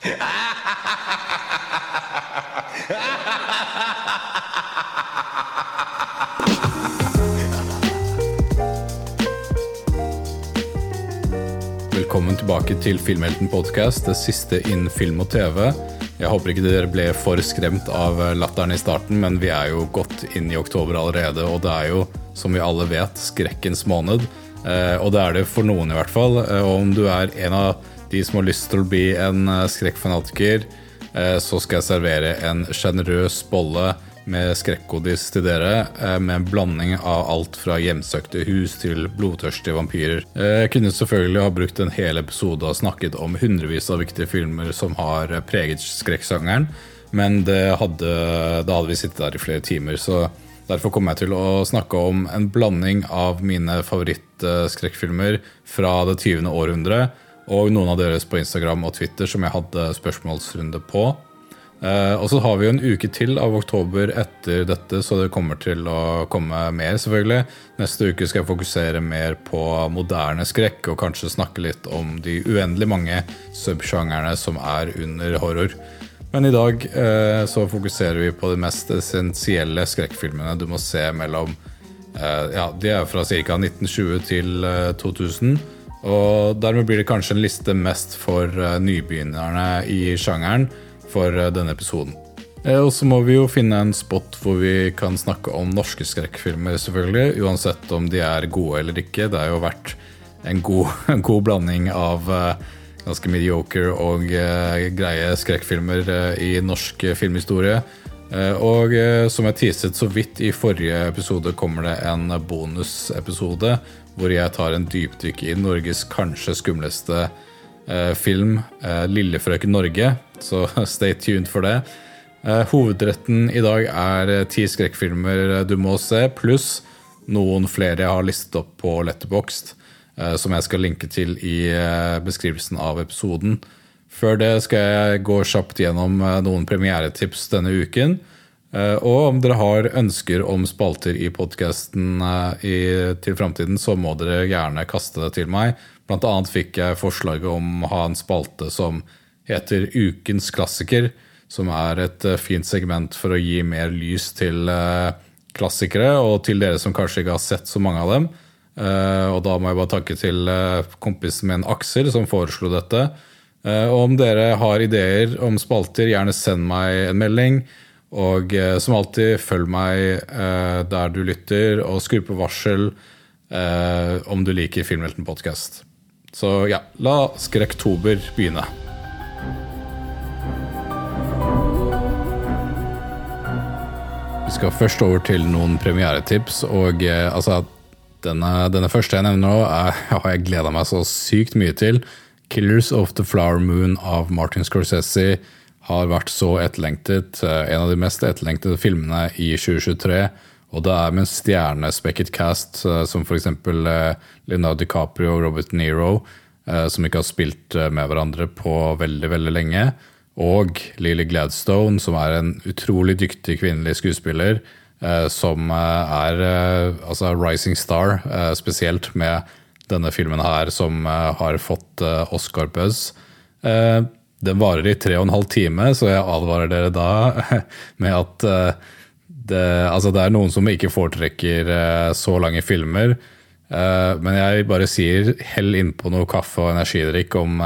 Velkommen tilbake til Filmhelten podcast, det siste innen film og TV. Jeg håper ikke dere ble for skremt av latteren i starten, men vi er jo godt inn i oktober allerede, og det er jo, som vi alle vet, skrekkens måned. Eh, og det er det for noen, i hvert fall. Eh, og om du er en av de som har lyst til å bli en eh, skrekkfanatiker, så skal jeg servere en sjenerøs bolle med skrekkodis til dere, med en blanding av alt fra hjemsøkte hus til blodtørstige vampyrer. Jeg kunne selvfølgelig ha brukt en hel episode og snakket om hundrevis av viktige filmer som har preget skrekksjangeren, men hadde, da hadde vi sittet der i flere timer. så Derfor kommer jeg til å snakke om en blanding av mine favorittskrekkfilmer fra det 20. århundre, og noen av deres på Instagram og Twitter som jeg hadde spørsmålsrunde på. Eh, og så har vi jo en uke til av oktober etter dette, så det kommer til å komme mer, selvfølgelig. Neste uke skal jeg fokusere mer på moderne skrekk, og kanskje snakke litt om de uendelig mange subsjangerne som er under horror. Men i dag eh, så fokuserer vi på de mest essensielle skrekkfilmene du må se mellom eh, Ja, de er fra ca. 1920 til eh, 2000. Og dermed blir det kanskje en liste mest for eh, nybegynnerne i sjangeren for eh, denne episoden. Eh, og så må vi jo finne en spot hvor vi kan snakke om norske skrekkfilmer, selvfølgelig. Uansett om de er gode eller ikke. Det har jo vært en god, en god blanding av ganske mediocre og greie skrekkfilmer i norsk filmhistorie. Og som jeg teaset så vidt i forrige episode, kommer det en bonusepisode hvor jeg tar en dypdykk i Norges kanskje skumleste film, 'Lillefrøken Norge'. Så stay tuned for det. hovedretten i dag er ti skrekkfilmer du må se, pluss noen flere jeg har listet opp på Letterboxd. Eh, som jeg skal linke til i eh, beskrivelsen av episoden. Før det skal jeg gå kjapt gjennom eh, noen premieretips denne uken. Og om dere har ønsker om spalter i podkasten til framtiden, så må dere gjerne kaste det til meg. Blant annet fikk jeg forslaget om å ha en spalte som heter Ukens klassiker. Som er et fint segment for å gi mer lys til klassikere, og til dere som kanskje ikke har sett så mange av dem. Og da må jeg bare takke til kompisen min Aksel som foreslo dette. Og om dere har ideer om spalter, gjerne send meg en melding. Og som alltid, følg meg der du lytter, og skru på varsel om du liker Filmhelten podkast. Så ja, la Skrekktober begynne. Vi skal først over til noen premieretips. og altså denne, denne, første jeg nevner nå, er, har jeg gleda meg så sykt mye til. 'Killers of the Flower Moon' av Martin Scorsese har vært så etterlengtet. Eh, en av de mest etterlengtede filmene i 2023. Og det er med en stjernespekket cast eh, som f.eks. Eh, Leonardo DiCaprio og Robert Nero, som ikke har spilt med hverandre på veldig, veldig lenge. Og Lily Gladstone, som er en utrolig dyktig kvinnelig skuespiller som er altså Rising Star, spesielt med denne filmen her som har fått Oscar-buzz. Den varer i tre og en halv time, så jeg advarer dere da med at det, altså det er noen som ikke foretrekker så lange filmer. Men jeg bare sier hell innpå noe kaffe og energidrikk om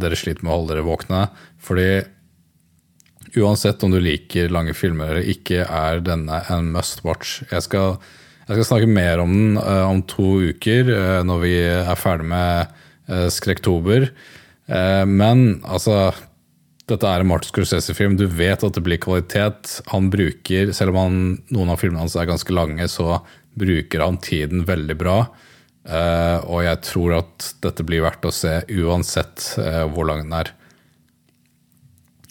dere sliter med å holde dere våkne. Fordi uansett om du liker lange filmer eller ikke, er denne en must watch. Jeg skal, jeg skal snakke mer om den om to uker, når vi er ferdig med Skrekktober. Men altså Dette er en Martin Scorsese-film. Du vet at det blir kvalitet. Han bruker, Selv om han, noen av filmene hans er ganske lange, så bruker han tiden veldig bra. og jeg tror at dette blir verdt å se uansett hvor lang den er.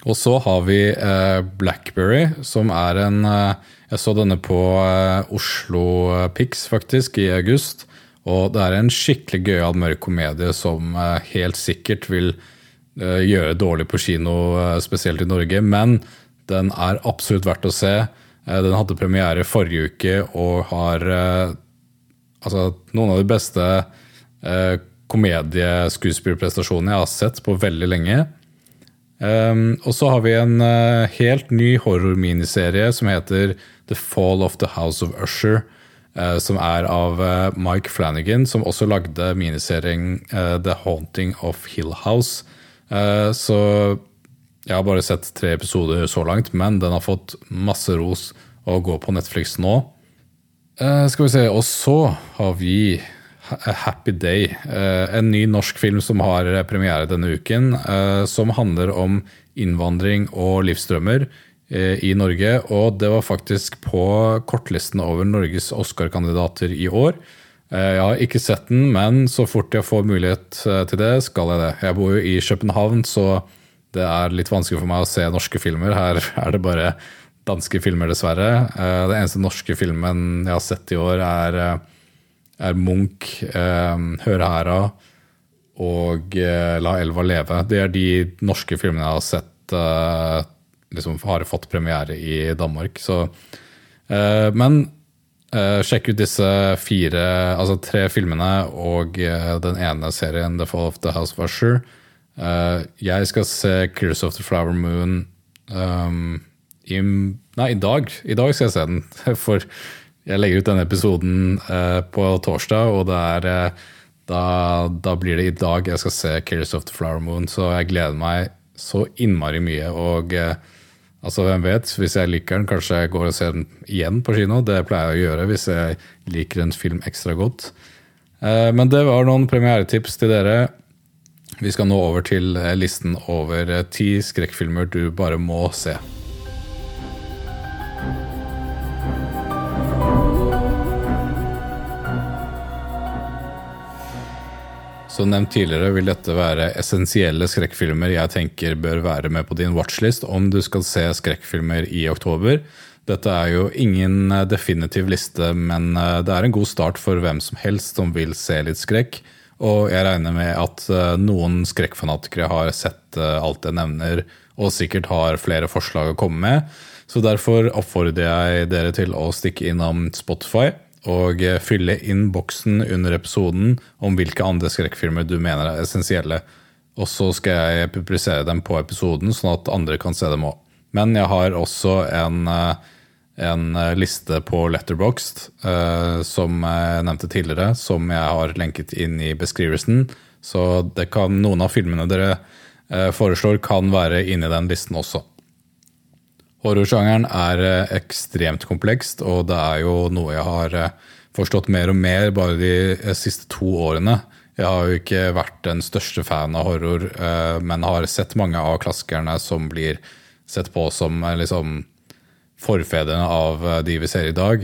Og så har vi eh, Blackberry, som er en eh, Jeg så denne på eh, Oslo Pix faktisk i august. Og det er en skikkelig gøyal mørk komedie som helt sikkert vil gjøre dårlig på kino, spesielt i Norge. Men den er absolutt verdt å se. Den hadde premiere forrige uke og har altså, noen av de beste komedieskuespillerprestasjonene jeg har sett på veldig lenge. Um, og så har vi en helt ny horror-miniserie som heter The Fall of the House of Usher. Uh, som er av uh, Mike Flanagan, som også lagde miniserien The Haunting of Hill House. så jeg har bare sett tre episoder så langt, men den har fått masse ros og går på Netflix nå. skal vi se, Og så har vi A Happy Day. Eh, en ny norsk film som har premiere denne uken. Eh, som handler om innvandring og livsdrømmer eh, i Norge. Og det var faktisk på kortlisten over Norges Oscar-kandidater i år. Jeg har ikke sett den, men så fort jeg får mulighet til det, skal jeg det. Jeg bor jo i København, så det er litt vanskelig for meg å se norske filmer. Her er det bare danske filmer, dessverre. Den eneste norske filmen jeg har sett i år, er er Munch, Høre Hørehæra og eh, La elva leve. Det er de norske filmene jeg har sett eh, liksom har fått premiere i Danmark. Så, eh, men eh, sjekk ut disse fire, altså tre filmene og eh, den ene serien, The Fall of the House of Usher. jeg skal se Clears of the Flower Moon um, i, nei, i dag. I dag skal jeg se den. For jeg legger ut denne episoden uh, på torsdag, og det er, uh, da, da, blir det i dag jeg skal se 'Killers of the Flower Moon', så jeg gleder meg så innmari mye. Og eh, altså, hvem vet, hvis jeg liker den, kanskje jeg går og ser den igjen på kino. Det pleier jeg å gjøre hvis jeg liker en film ekstra godt. Men det var noen premieretips til dere. Vi skal nå over til listen over ti skrekkfilmer du bare må se. Som nevnt tidligere vil dette være essensielle skrekkfilmer jeg tenker bør være med på din watchlist om du skal se skrekkfilmer i oktober. Dette er jo ingen eh, definitiv liste, men eh, det er en god start for hvem som helst som vil se litt skrekk. Og jeg regner med at eh, noen skrekkfanatikere har sett alt jeg nevner, og sikkert har flere forslag å komme med. Så derfor oppfordrer jeg dere til å stikke innom Spotify og eh, fylle inn boksen under episoden om hvilke andre skrekkfilmer du mener er essensielle. Og så skal jeg publisere dem på episoden, sånn at andre kan se dem òg. Men jeg har også en, eh, en eh, liste på Letterboxd, som jeg nevnte tidligere, som jeg har lenket inn i beskrivelsen. Så kan, noen av filmene dere foreslår, kan være inni den listen også. Horrorsjangeren er eh, ekstremt komplekst, og det er jo noe jeg har eh, forstått mer og mer bare de eh, siste to årene. Jeg har jo ikke vært den største fan av horror, men har sett mange av klassikerne som blir sett på som liksom forfedrene av de vi ser i dag.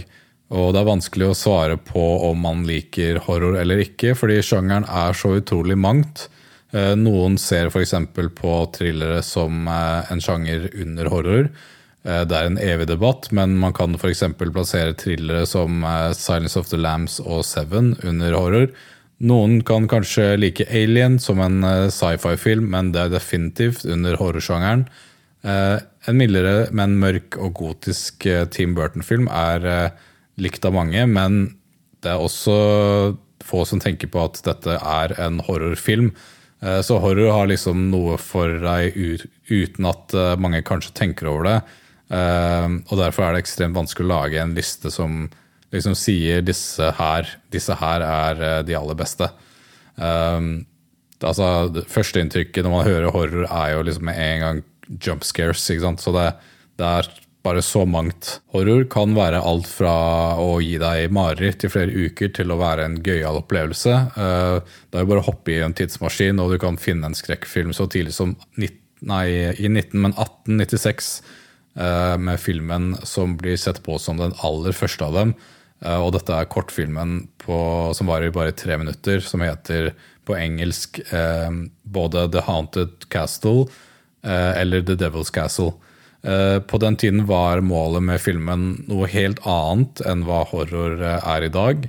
Og det er vanskelig å svare på om man liker horror eller ikke, fordi sjangeren er så utrolig mangt. Noen ser f.eks. på thrillere som en sjanger under horror. Eh, det er en evig debatt, men man kan f.eks. plassere thrillere som eh, 'Silence of the Lambs' og 'Seven' under horror. Noen kan kanskje like 'Alien' som en eh, sci-fi-film, men det er definitivt under horrorsjangeren. En mildere, men mørk og gotisk Team Burton-film er likt av mange, men det er også få som tenker på at dette er en horrorfilm. Så horror har liksom noe for deg uten at mange kanskje tenker over det. Ehm, og derfor er det ekstremt vanskelig å lage en liste som liksom sier disse her, disse her er eh, de aller beste. Um, altså, Førsteinntrykket når man hører horror, er jo liksom med en gang jump scares. ikke sant? Så det, det er bare så mangt. Horror kan være alt fra å gi deg mareritt i flere uker til å være en gøyal opplevelse. Uh, det er jo bare å hoppe i en tidsmaskin, og du kan finne en skrekkfilm så tidlig som 19, nei, i 19, men 1896 Eh, med filmen som blir sett på som den aller første av dem. Eh, og dette er kortfilmen på, som varer bare tre minutter, som heter på engelsk eh, både The Haunted Castle eller The Devil's Castle. På den tiden var målet med filmen noe helt annet enn hva horror er i dag.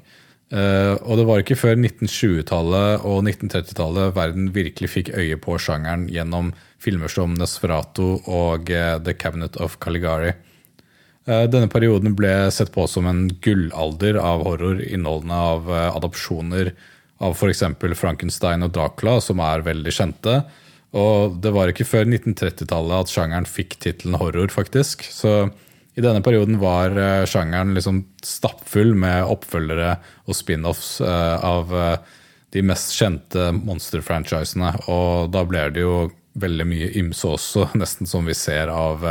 Og det var ikke før 1920-tallet og 1930-tallet verden virkelig fikk øye på sjangeren gjennom filmer som Nesferato og uh, The Cabinet of Caligari. Uh, denne perioden ble sett på som en gullalder av horror, inneholdende av adopsjoner av f.eks. Frankenstein og Dracula, som er veldig kjente. Og det var ikke før 1930-tallet at sjangeren fikk tittelen horror, faktisk. Så i denne perioden var uh, sjangeren liksom stappfull med oppfølgere og spin-offs uh, av uh, de mest kjente monster-franchisene. Og da ble det jo veldig mye ymse også, nesten som vi ser av,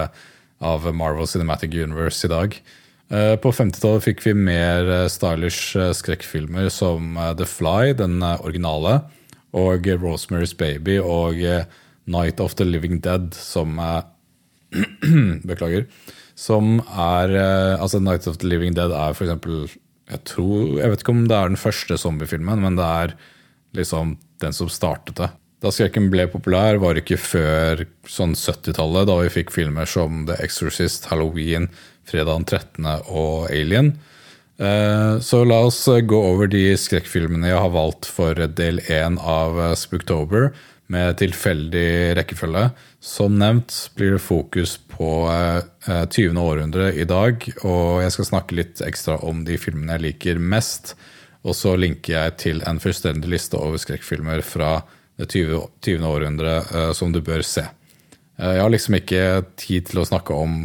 av Marvel Cinematic Universe i dag. På 50-tallet fikk vi mer stylish skrekkfilmer som The Fly, den originale, og Rosemary's Baby og Night of the Living Dead, som Beklager som er eh, altså Night of the Living Dead er for eksempel, jeg, tror, jeg vet ikke om det er den første zombiefilmen, men det er liksom den som startet det. Da skrekken ble populær, var det ikke før sånn 70-tallet, da vi fikk filmer som The Exorcist, Halloween, Fredag den 13. og Alien. Eh, så la oss gå over de skrekkfilmene jeg har valgt for del én av Spooktober, med tilfeldig rekkefølge. Som nevnt blir det fokus på 20. Eh, århundre i dag, og jeg skal snakke litt ekstra om de filmene jeg liker mest. Og så linker jeg til en fullstendig liste over skrekkfilmer fra det 20. 20. århundre uh, som du bør se. Jeg har liksom ikke tid til å snakke om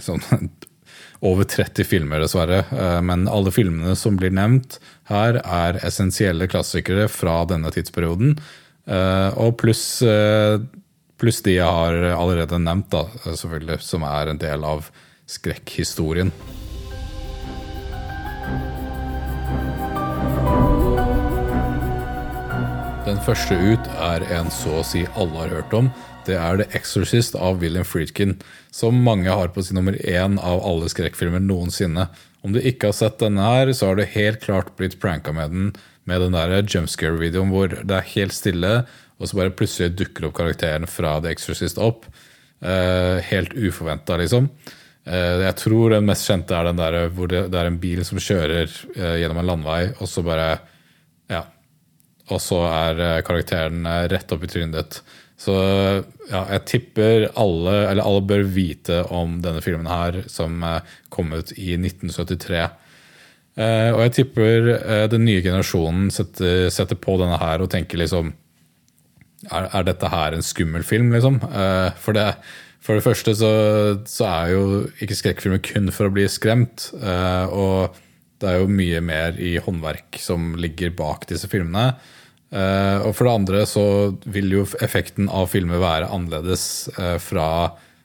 sånn over 30 filmer, dessverre. Men alle filmene som blir nevnt her, er essensielle klassikere fra denne tidsperioden. Og pluss plus de jeg har allerede nevnt, da, selvfølgelig, som er en del av skrekkhistorien. Den første ut er en så å si alle har hørt om. Det er The Exorcist av William Friedkin, som mange har på sin nummer én av alle skrekkfilmer noensinne. Om du ikke har sett denne her, så har du helt klart blitt pranka med den med den der jumpscare-videoen hvor det er helt stille, og så bare plutselig dukker opp karakteren fra The Exorcist opp. Uh, helt uforventa, liksom. Uh, jeg tror den mest kjente er den der hvor det, det er en bil som kjører uh, gjennom en landvei, og så bare Ja. Og så er karakteren rett opp i trynet ditt. Så ja, jeg tipper alle, eller alle bør vite om denne filmen her, som kom ut i 1973. og jeg tipper den nye generasjonen setter, setter på denne her og tenker liksom er, er, dette her en skummel film, liksom? Uh, for, det, for, det, første så, så, er jo ikke skrekkfilmer kun for å bli skremt. Uh, og det er jo mye mer i håndverk som ligger bak disse filmene. Uh, og for det andre så vil jo effekten av filmer være annerledes fra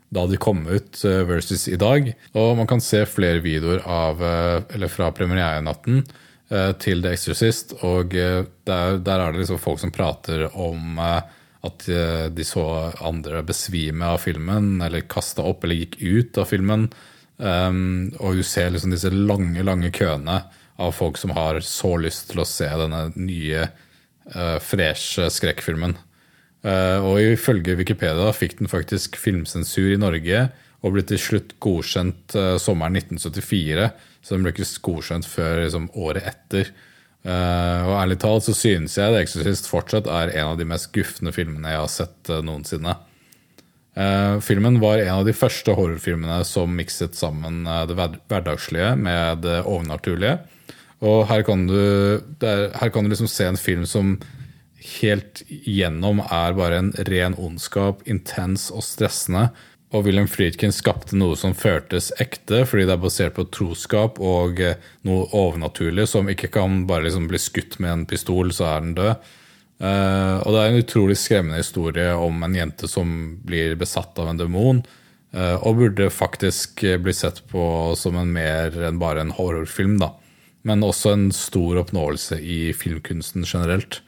da de kom ut versus i dag. Og man kan se flere videoer av, fra premierenatten Eh, til The Exorcist. Og eh, der, der, er det liksom folk som prater om eh, at de så andre besvime av filmen, eller kasta opp eller gikk ut av filmen. Um, og du ser liksom disse lange, lange køene av folk som har så lyst til å se denne nye, uh, freshe skrekkfilmen. Uh, og ifølge Wikipedia fikk den faktisk filmsensur i Norge og ble til slutt godkjent uh, sommeren 1974 så den ble ikke godkjent før liksom, året etter. Uh, og ærlig talt så synes jeg The Exorcist fortsatt er en av de mest gufne filmene jeg har sett noensinne. Filmen var en av de første horrorfilmene som mikset sammen det hverdagslige med det overnaturlige. Og her kan, du, er, her kan du liksom se en film som helt gjennom er bare en ren ondskap, intens og stressende. Og William Friedkin skapte noe som føltes ekte, fordi det er basert på troskap og eh, noe overnaturlig som ikke kan bare liksom bli skutt med en pistol, så er den død. Uh, og det er en utrolig skremmende historie om en jente som blir besatt av en demon. Uh, og burde faktisk bli sett på som en mer enn bare en horrorfilm, da. Men også en stor oppnåelse i filmkunsten generelt.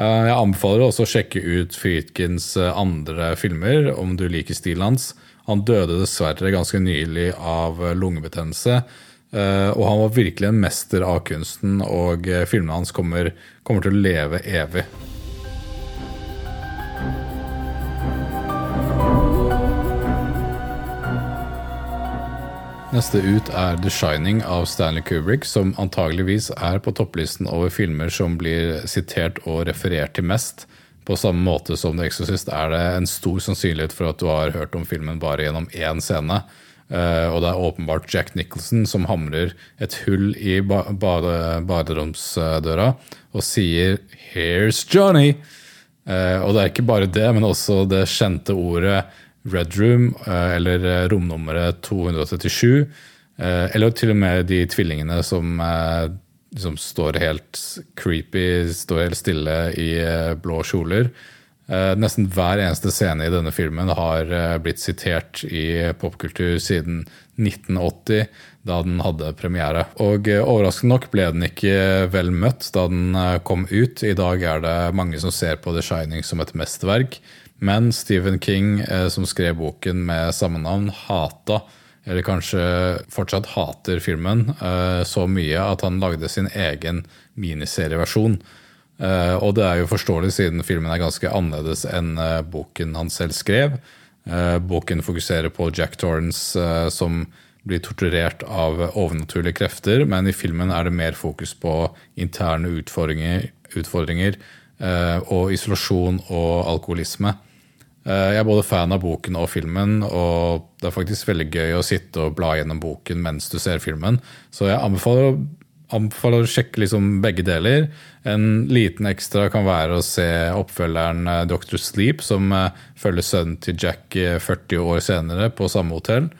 Eh, jeg anbefaler også å sjekke ut Friedkins eh, andre filmer, om du liker stilen hans. Han døde dessverre ganske nylig av eh, lungebetennelse. Og han var virkelig en mester av kunsten, og filmene hans kommer, kommer til å leve evig. Neste ut er The Shining av Stanley Kubrick, som antageligvis er på topplisten over filmer som blir sitert og referert til mest. På samme måte som The Exorcist er det en stor sannsynlighet for at du har hørt om filmen bare gjennom én scene. Uh, og det er åpenbart Jack Nicholson som hamrer et hull i ba baderomsdøra og sier 'Here's Johnny'. Og det er ikke bare det, men også det kjente ordet Red Room, eller romnummeret 237. Eller til og med de tvillingene som liksom står helt creepy, står helt stille i blå kjoler. Eh, nesten hver eneste scene i denne filmen har eh, blitt sitert i popkultur siden 1980, da den hadde premiere. Og eh, overraskende nok ble den ikke vel møtt da den kom ut. I dag er det mange som ser på The Shining som et mesterverk. Men Stephen King, som skrev boken med samme navn, hata eller kanskje fortsatt hater filmen så mye at han lagde sin egen miniserieversjon. Uh, og det er jo forståelig siden filmen er ganske annerledes enn boken han selv skrev. Boken fokuserer på Jack Torrance som blir torturert av overnaturlige krefter, men i filmen er det mer fokus på interne utfordringer, utfordringer og isolasjon og alkoholisme. Jeg er både fan av boken og filmen, og det er faktisk veldig gøy å sitte og bla gjennom boken mens du ser filmen. Så jeg anbefaler anbefaler å sjekke liksom begge deler. En liten ekstra kan være å se oppfølgeren eh, Dr. Sleep, som eh, følger sønnen til Jack 40 eh, år senere på samme hotell.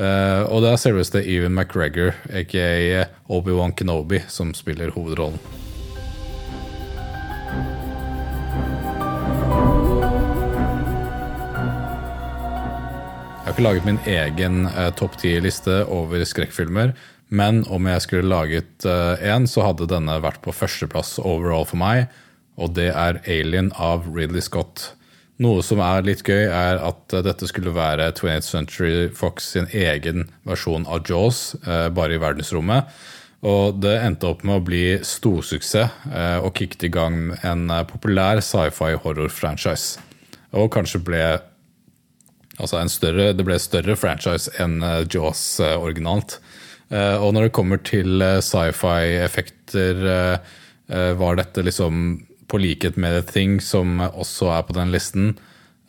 Og det er selveste Even McGregor, aka Obi-Wan Kenobi, som spiller hovedrollen. Jeg har ikke laget min egen topp ti-liste over skrekkfilmer. Men om jeg skulle laget én, en, så hadde denne vært på førsteplass overall for meg. Og det er Alien av Ridley Scott. Noe som er litt gøy, er at uh, dette skulle være 20th Century Fox sin egen versjon av Jaws, eh, bare i verdensrommet. Og det endte opp med å bli storsuksess og kicket i gang en populær sci-fi horror-franchise. Og kanskje ble altså større, det ble større franchise enn Jaws originalt. Eh, og når det kommer til eh, sci-fi-effekter, eh, var dette liksom på likhet med The Thing, som også er på den listen,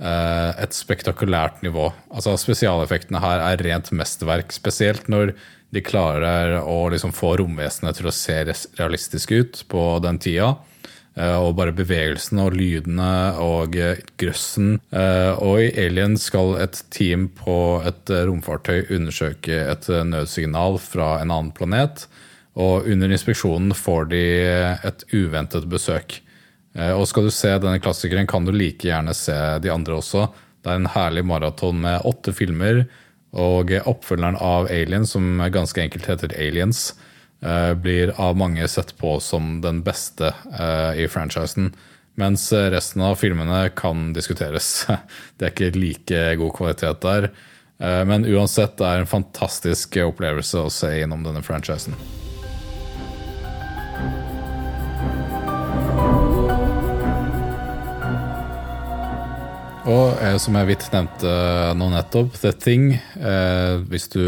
et spektakulært nivå. Altså Spesialeffektene her er rent mesterverk, spesielt når de klarer å liksom få romvesenet til å se realistisk ut på den tida. Eh, og bare bevegelsene og lydene og eh, grøssen. Eh, og i Alien skal et team på et romfartøy undersøke et nødsignal fra en annen planet. Og under inspeksjonen får de et uventet besøk. Og skal du se denne klassikeren, kan du like gjerne se de andre også. Det er en herlig maraton med åtte filmer. Og oppfølgeren av Alien, som ganske enkelt heter Aliens, blir av mange sett på som den beste eh, i franchisen. Mens resten av filmene kan diskuteres. Det er ikke like god kvalitet der. Eh, men uansett, det er en fantastisk opplevelse å se gjennom denne franchisen. Og som jeg vidt nevnte nå nettopp, The Thing. hvis du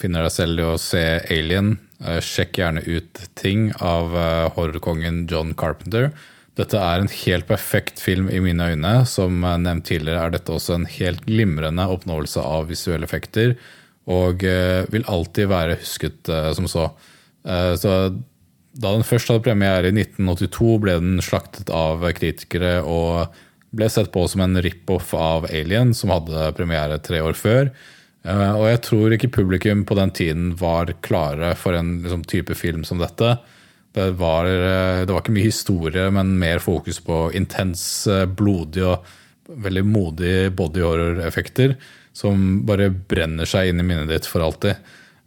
finner deg selv i å se Alien Eh, sjekk gjerne ut ting av eh, horrorkongen John Carpenter. Dette er en helt perfekt film i mine øyne. Som nevnt tidligere er dette også en helt glimrende oppnåelse av visuelle effekter. Og eh, vil alltid være husket som så. Så da den først hadde premiere i 1982, ble den slaktet av kritikere og ble sett på som en rip-off av Alien, som hadde premiere tre år før. Eh, og jeg tror ikke publikum på den tiden var klare for en liksom, type film som dette. Det var, eh, det var, ikke mye historie, men mer fokus på intens, eh, blodig og veldig modig body horror-effekter som bare brenner seg inn i minnet ditt for alltid.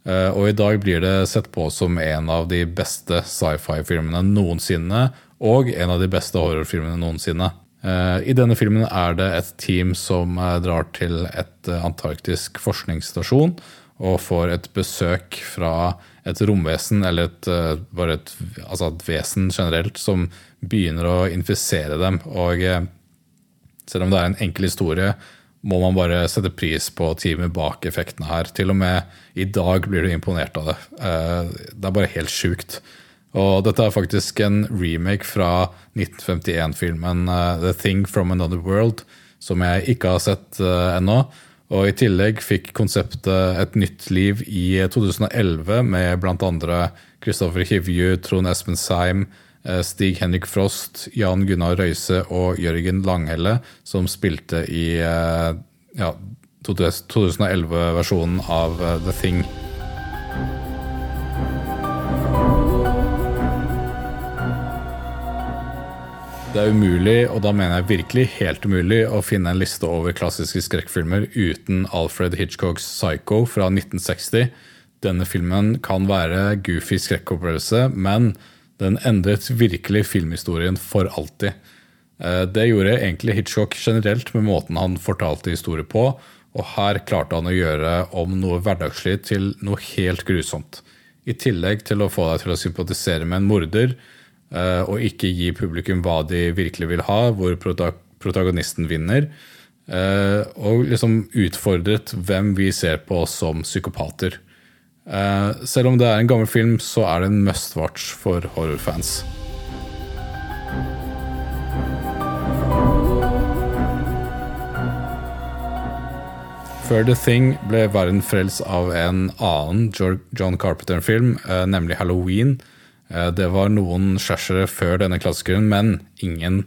Og i dag blir det sett på som en av de beste sci-fi-filmene noensinne, og en av de beste horrorfilmene noensinne. Eh, I denne filmen er det et team som eh, drar til et eh, antarktisk forskningsstasjon og får et besøk fra et romvesen, eller et, bare et, altså et vesen generelt, som begynner å infisere dem. Og selv om det er en enkel historie, må man bare sette pris på teamet bak effektene her. Til og med i dag blir du imponert av det. Det er bare helt sjukt. Og dette er faktisk en remake fra 1951-filmen uh, The Thing from Another World, som jeg ikke har sett uh, ennå. Og i tillegg fikk konseptet et nytt liv i 2011 med bl.a. Christopher Hivju, Trond Espen Seim, Stig Henrik Frost, Jan Gunnar Røise og Jørgen Langhelle, som spilte i ja, 2011-versjonen av The Thing. Det er umulig, og da mener jeg virkelig helt umulig, å finne en liste over klassiske skrekkfilmer uten Alfred Hitchcocks Psycho fra 1960. Denne filmen kan være goofy skrekkopplevelse, men den endret virkelig filmhistorien for alltid. Eh, det gjorde egentlig Hitchcock generelt med måten han fortalte historier på, og her klarte han å gjøre om noe hverdagslig til noe helt grusomt. I tillegg til å få deg til å sympatisere med en morder, og ikke gi publikum hva de virkelig vil ha, hvor protagonisten vinner. Eh, og liksom utfordret hvem vi ser på som psykopater. Eh, selv om det er en gammel film, så er det en must watch for horrorfans. Før The Thing ble verden frelst av en annen John Carpenter-film, nemlig Halloween, Eh, det var noen skjærsere før denne klassikeren, men ingen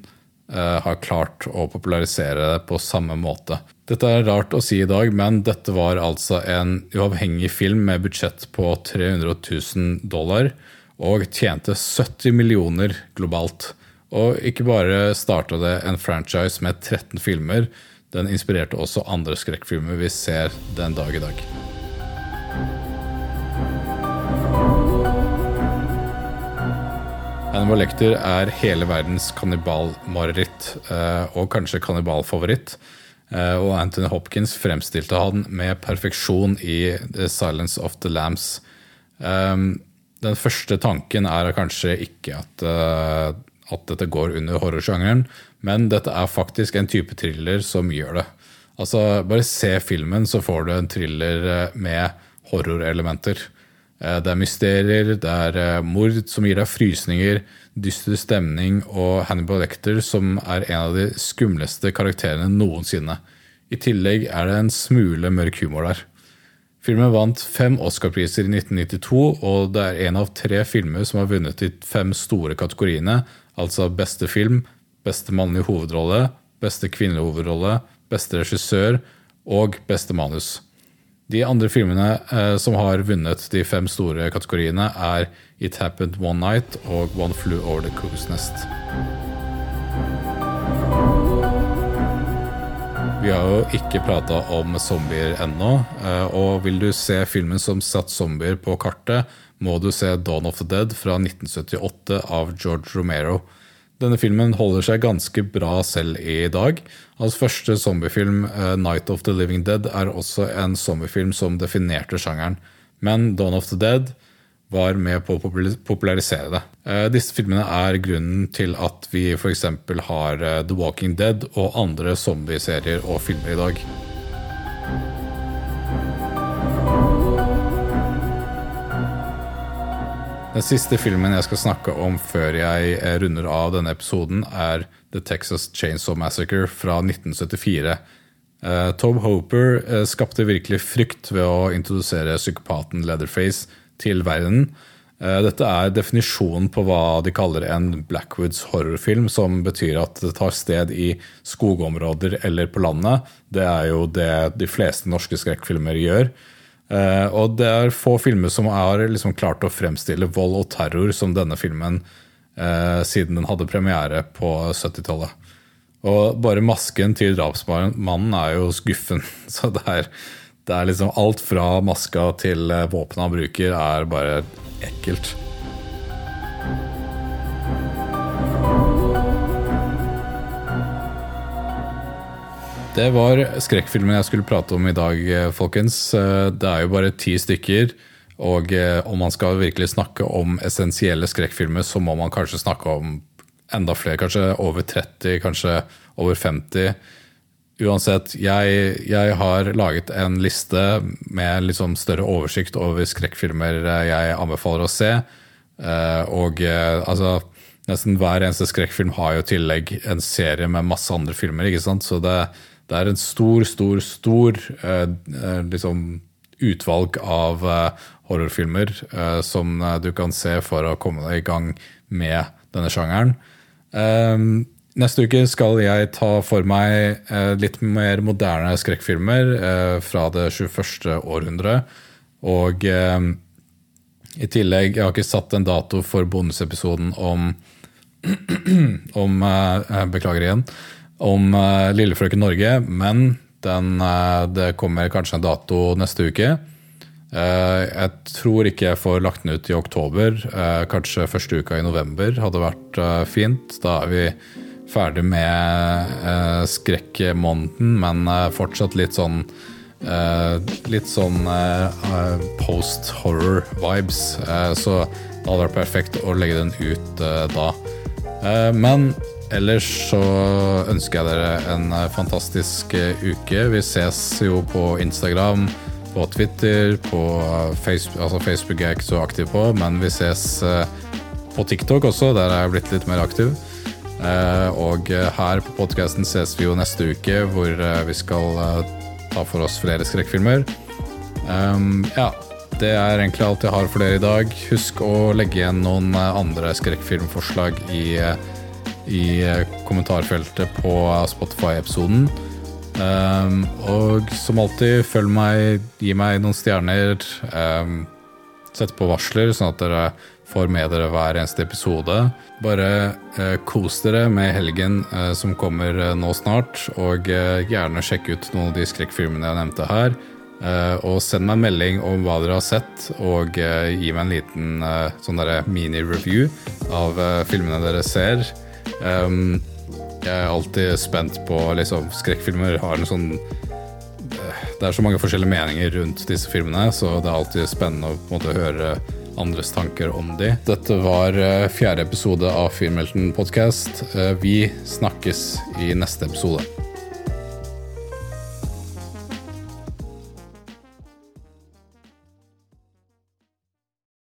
uh, har klart å popularisere det på samme måte. Dette er rart å si i dag, men dette var altså en uavhengig film med budsjett på 300 000 dollar og tjente 70 millioner globalt. Og ikke bare starta det en franchise med 13 filmer, den inspirerte også andre skrekkfilmer vi ser den dag i dag. Hannibal Lector er hele verdens kannibalmareritt, eh, og kanskje kannibalfavoritt. Eh, og Anthony Hopkins fremstilte han med perfeksjon i The Silence of the Lambs. Ehm, den første tanken er kanskje ikke at, eh, at dette går under horrorsjangeren, men dette er faktisk en type thriller som gjør det. Altså, Bare se filmen, så får du en thriller med horrorelementer. Eh, det er mysterier, det er eh, mord som gir deg frysninger, dyster stemning og Hannibal Lecter som er en av de skumleste karakterene noensinne. I tillegg er det en smule mørk humor der. Filmen vant fem Oscar-priser i 1992, og det er en av tre filmer som har vunnet de fem store kategoriene, altså beste film, beste mannlige hovedrolle, beste kvinnelige hovedrolle, beste regissør og beste manus. De andre filmene eh, som har vunnet de fem store kategoriene, er It Happened One Night og One Flew Over the Coos Nest. Vi har jo ikke prata om zombier ennå, eh, og vil du se filmen som satte zombier på kartet, må du se Dawn of the Dead fra 1978 av George Romero. Denne filmen holder seg ganske bra selv i dag. Hans første zombiefilm, eh, 'Night of the Living Dead', er også en zombiefilm som definerte sjangeren. Men 'Dawn of the Dead' var med på å popularisere det. Eh, disse filmene er grunnen til at vi f.eks. har eh, The Walking Dead og andre zombieserier og filmer i dag. Den siste filmen jeg skal snakke om før jeg eh, runder av denne episoden, er The Texas Chainsaw Massacre fra 1974. Uh, Tom Hoper skapte virkelig frykt ved å introdusere psykopaten Leatherface til verden. Uh, dette er definisjonen på hva de kaller en Blackwoods horrorfilm, som betyr at det tar sted i skogområder eller på landet. Det er jo det de fleste norske skrekkfilmer gjør. Uh, og det er få filmer som har liksom klart å fremstille vold og terror som denne filmen uh, siden den hadde premiere på 70-tallet. Og bare masken til drapsmannen er jo skuffen. Så det er, det er liksom alt fra maska til eh, våpenet han bruker, er bare ekkelt. Det var skrekkfilmen jeg skulle prate om i dag, eh, folkens. Eh, det er jo bare ti stykker. Og eh, om man skal virkelig snakke om essensielle skrekkfilmer, så må man kanskje snakke om enda flere. Kanskje over 30, kanskje over 50. Uansett, jeg, jeg har laget en liste med liksom større oversikt over skrekkfilmer jeg anbefaler å se. Og altså Nesten hver eneste skrekkfilm har jo i tillegg en serie med masse andre filmer. ikke sant? Så det, det er en stor, stor, stor eh, eh, liksom utvalg av eh, horrorfilmer som du kan se for å komme deg i gang med denne sjangeren. Um, neste uke skal jeg ta for meg uh, litt mer moderne skrekkfilmer fra det 21. århundre. Og i tillegg, jeg har ikke satt en dato for bonusepisoden om om Beklager igjen. Om Lillefrøken Norge, men den, det kommer kanskje en dato neste uke. Eh, jeg tror ikke jeg får lagt den ut i oktober. Eh, kanskje første uka i november hadde vært eh, fint. Da er vi ferdig med skrekkmåneden, men fortsatt litt sånn Litt sånn post horror-vibes. Så det hadde vært perfekt å legge den ut da. Men ellers så ønsker jeg dere en fantastisk uke. Vi ses jo på Instagram på Twitter, på Facebook, altså Facebook er jeg ikke så aktiv på, men vi ses eh, på TikTok også, der er jeg blitt litt mer aktiv. Eh, og her på podkasten ses vi jo neste uke, hvor eh, vi skal ta for oss flere skrekkfilmer. Um, ja, det er egentlig alt jeg har for dere i dag. Husk å legge igjen noen andre skrekkfilmforslag i, i kommentarfeltet på Spotify-episoden. Um, og som alltid, følg meg, gi meg noen stjerner. Um, sett på varsler, sånn at dere får med dere hver eneste episode. Bare uh, kos dere med helgen uh, som kommer uh, nå snart, og gjerne sjekk ut noen av de skrekkfilmene jeg nevnte her. og send meg en melding om hva dere har sett, og gi meg en liten sånn mini-review av filmene dere ser. Um, jeg er alltid spent på liksom, Skrekkfilmer har en sånn Det er så mange forskjellige meninger rundt disse filmene, så det er alltid spennende å måte, høre andres tanker om de. Dette var uh, fjerde episode av Filmhelten podcast. Uh, vi snakkes i neste episode.